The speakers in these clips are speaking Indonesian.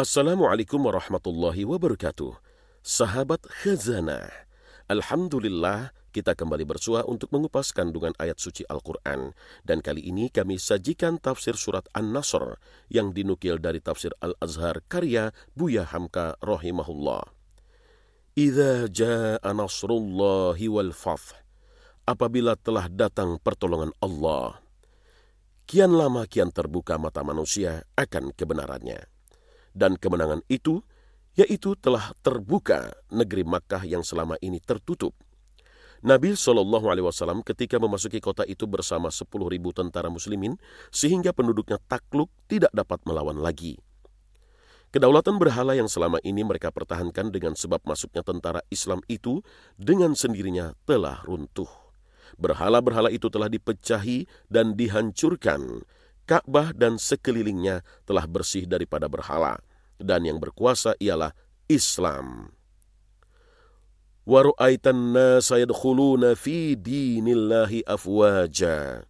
Assalamualaikum warahmatullahi wabarakatuh. Sahabat Khazanah, Alhamdulillah kita kembali bersua untuk mengupas kandungan ayat suci Al-Quran. Dan kali ini kami sajikan tafsir surat An-Nasr yang dinukil dari tafsir Al-Azhar karya Buya Hamka rahimahullah. Iza ja'a nasrullahi wal fath. Apabila telah datang pertolongan Allah, kian lama kian terbuka mata manusia akan kebenarannya dan kemenangan itu yaitu telah terbuka negeri Makkah yang selama ini tertutup. Nabi Shallallahu Alaihi Wasallam ketika memasuki kota itu bersama 10.000 tentara muslimin sehingga penduduknya takluk tidak dapat melawan lagi. Kedaulatan berhala yang selama ini mereka pertahankan dengan sebab masuknya tentara Islam itu dengan sendirinya telah runtuh. Berhala-berhala itu telah dipecahi dan dihancurkan Ka'bah dan sekelilingnya telah bersih daripada berhala, dan yang berkuasa ialah Islam. Waru'aitan nasa yadkhuluna fi dinillahi afwaja.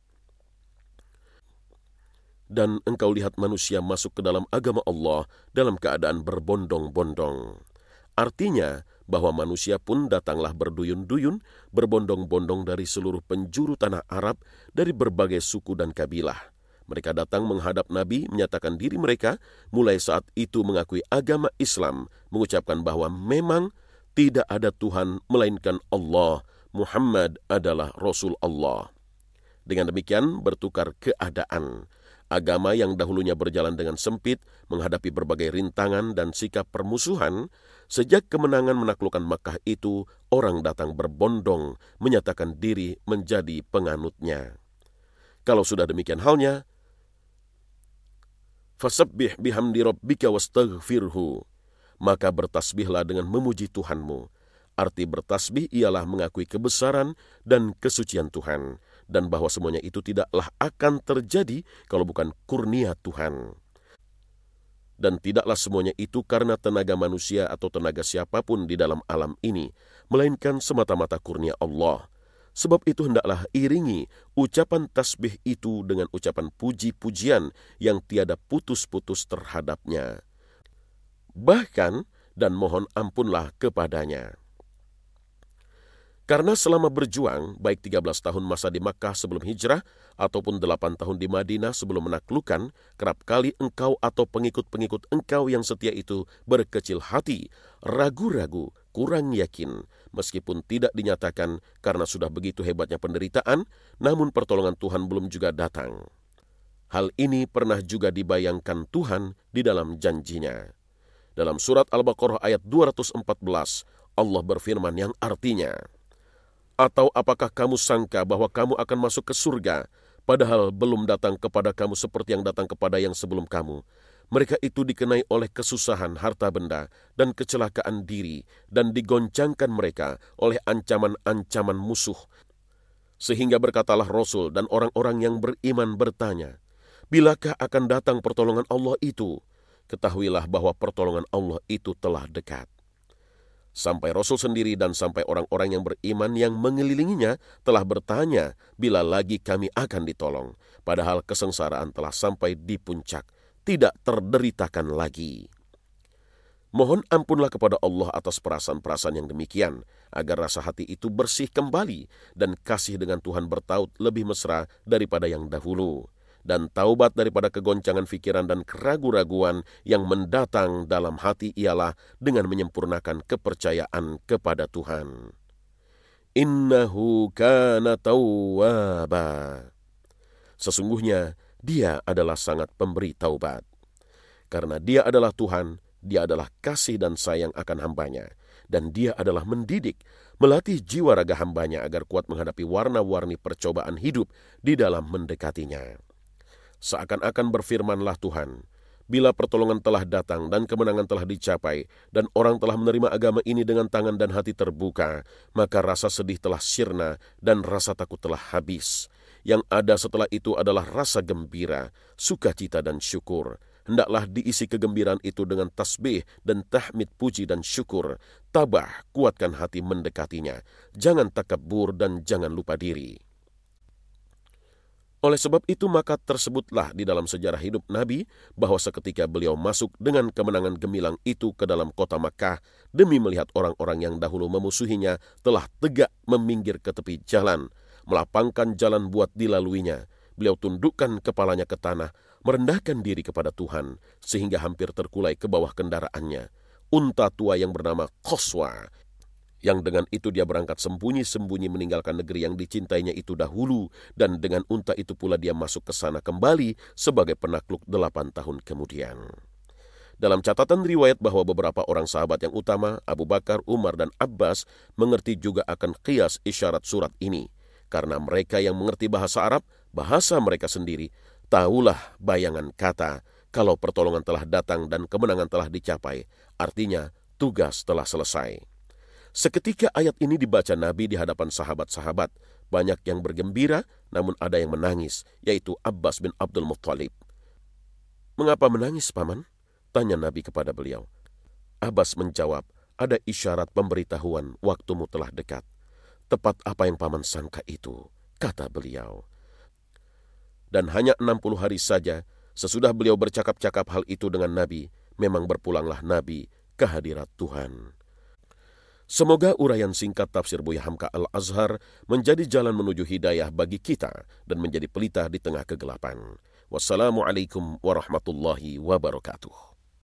Dan engkau lihat manusia masuk ke dalam agama Allah dalam keadaan berbondong-bondong. Artinya bahwa manusia pun datanglah berduyun-duyun, berbondong-bondong dari seluruh penjuru tanah Arab, dari berbagai suku dan kabilah mereka datang menghadap Nabi, menyatakan diri mereka, mulai saat itu mengakui agama Islam, mengucapkan bahwa memang tidak ada Tuhan melainkan Allah, Muhammad adalah Rasul Allah. Dengan demikian bertukar keadaan. Agama yang dahulunya berjalan dengan sempit, menghadapi berbagai rintangan dan sikap permusuhan, sejak kemenangan menaklukkan Makkah itu, orang datang berbondong, menyatakan diri menjadi penganutnya. Kalau sudah demikian halnya, Fasabbih bihamdi rabbika wastaghfirhu. Maka bertasbihlah dengan memuji Tuhanmu. Arti bertasbih ialah mengakui kebesaran dan kesucian Tuhan, dan bahwa semuanya itu tidaklah akan terjadi kalau bukan kurnia Tuhan. Dan tidaklah semuanya itu karena tenaga manusia atau tenaga siapa pun di dalam alam ini, melainkan semata-mata kurnia Allah – Sebab itu hendaklah iringi ucapan tasbih itu dengan ucapan puji-pujian yang tiada putus-putus terhadapnya. Bahkan dan mohon ampunlah kepadanya. Karena selama berjuang, baik 13 tahun masa di Makkah sebelum hijrah, ataupun 8 tahun di Madinah sebelum menaklukkan, kerap kali engkau atau pengikut-pengikut engkau yang setia itu berkecil hati, ragu-ragu, kurang yakin, meskipun tidak dinyatakan karena sudah begitu hebatnya penderitaan, namun pertolongan Tuhan belum juga datang. Hal ini pernah juga dibayangkan Tuhan di dalam janjinya. Dalam surat Al-Baqarah ayat 214, Allah berfirman yang artinya, atau apakah kamu sangka bahwa kamu akan masuk ke surga, padahal belum datang kepada kamu seperti yang datang kepada yang sebelum kamu? Mereka itu dikenai oleh kesusahan harta benda dan kecelakaan diri, dan digoncangkan mereka oleh ancaman-ancaman musuh. Sehingga berkatalah Rasul dan orang-orang yang beriman bertanya, Bilakah akan datang pertolongan Allah itu? Ketahuilah bahwa pertolongan Allah itu telah dekat. Sampai Rasul sendiri dan sampai orang-orang yang beriman yang mengelilinginya telah bertanya bila lagi kami akan ditolong. Padahal kesengsaraan telah sampai di puncak, tidak terderitakan lagi. Mohon ampunlah kepada Allah atas perasaan-perasaan yang demikian, agar rasa hati itu bersih kembali dan kasih dengan Tuhan bertaut lebih mesra daripada yang dahulu dan taubat daripada kegoncangan pikiran dan keraguan-raguan yang mendatang dalam hati ialah dengan menyempurnakan kepercayaan kepada Tuhan. Innahu kana tawwaba. Sesungguhnya dia adalah sangat pemberi taubat. Karena dia adalah Tuhan, dia adalah kasih dan sayang akan hambanya. Dan dia adalah mendidik, melatih jiwa raga hambanya agar kuat menghadapi warna-warni percobaan hidup di dalam mendekatinya. Seakan-akan berfirmanlah Tuhan, bila pertolongan telah datang dan kemenangan telah dicapai, dan orang telah menerima agama ini dengan tangan dan hati terbuka, maka rasa sedih telah sirna dan rasa takut telah habis. Yang ada setelah itu adalah rasa gembira, sukacita dan syukur. Hendaklah diisi kegembiraan itu dengan tasbih dan tahmid puji dan syukur. Tabah, kuatkan hati mendekatinya. Jangan takabur dan jangan lupa diri. Oleh sebab itu maka tersebutlah di dalam sejarah hidup Nabi bahwa seketika beliau masuk dengan kemenangan gemilang itu ke dalam kota Makkah demi melihat orang-orang yang dahulu memusuhinya telah tegak meminggir ke tepi jalan, melapangkan jalan buat dilaluinya. Beliau tundukkan kepalanya ke tanah, merendahkan diri kepada Tuhan, sehingga hampir terkulai ke bawah kendaraannya. Unta tua yang bernama Koswa yang dengan itu dia berangkat sembunyi-sembunyi meninggalkan negeri yang dicintainya itu dahulu, dan dengan unta itu pula dia masuk ke sana kembali sebagai penakluk delapan tahun kemudian. Dalam catatan riwayat bahwa beberapa orang sahabat yang utama, Abu Bakar, Umar, dan Abbas, mengerti juga akan kias isyarat surat ini. Karena mereka yang mengerti bahasa Arab, bahasa mereka sendiri, tahulah bayangan kata, kalau pertolongan telah datang dan kemenangan telah dicapai, artinya tugas telah selesai. Seketika ayat ini dibaca Nabi di hadapan sahabat-sahabat. Banyak yang bergembira, namun ada yang menangis, yaitu Abbas bin Abdul Muttalib. Mengapa menangis, Paman? Tanya Nabi kepada beliau. Abbas menjawab, ada isyarat pemberitahuan waktumu telah dekat. Tepat apa yang Paman sangka itu, kata beliau. Dan hanya 60 hari saja, sesudah beliau bercakap-cakap hal itu dengan Nabi, memang berpulanglah Nabi ke hadirat Tuhan. Semoga uraian singkat tafsir Buya Hamka Al-Azhar menjadi jalan menuju hidayah bagi kita dan menjadi pelita di tengah kegelapan. Wassalamualaikum warahmatullahi wabarakatuh.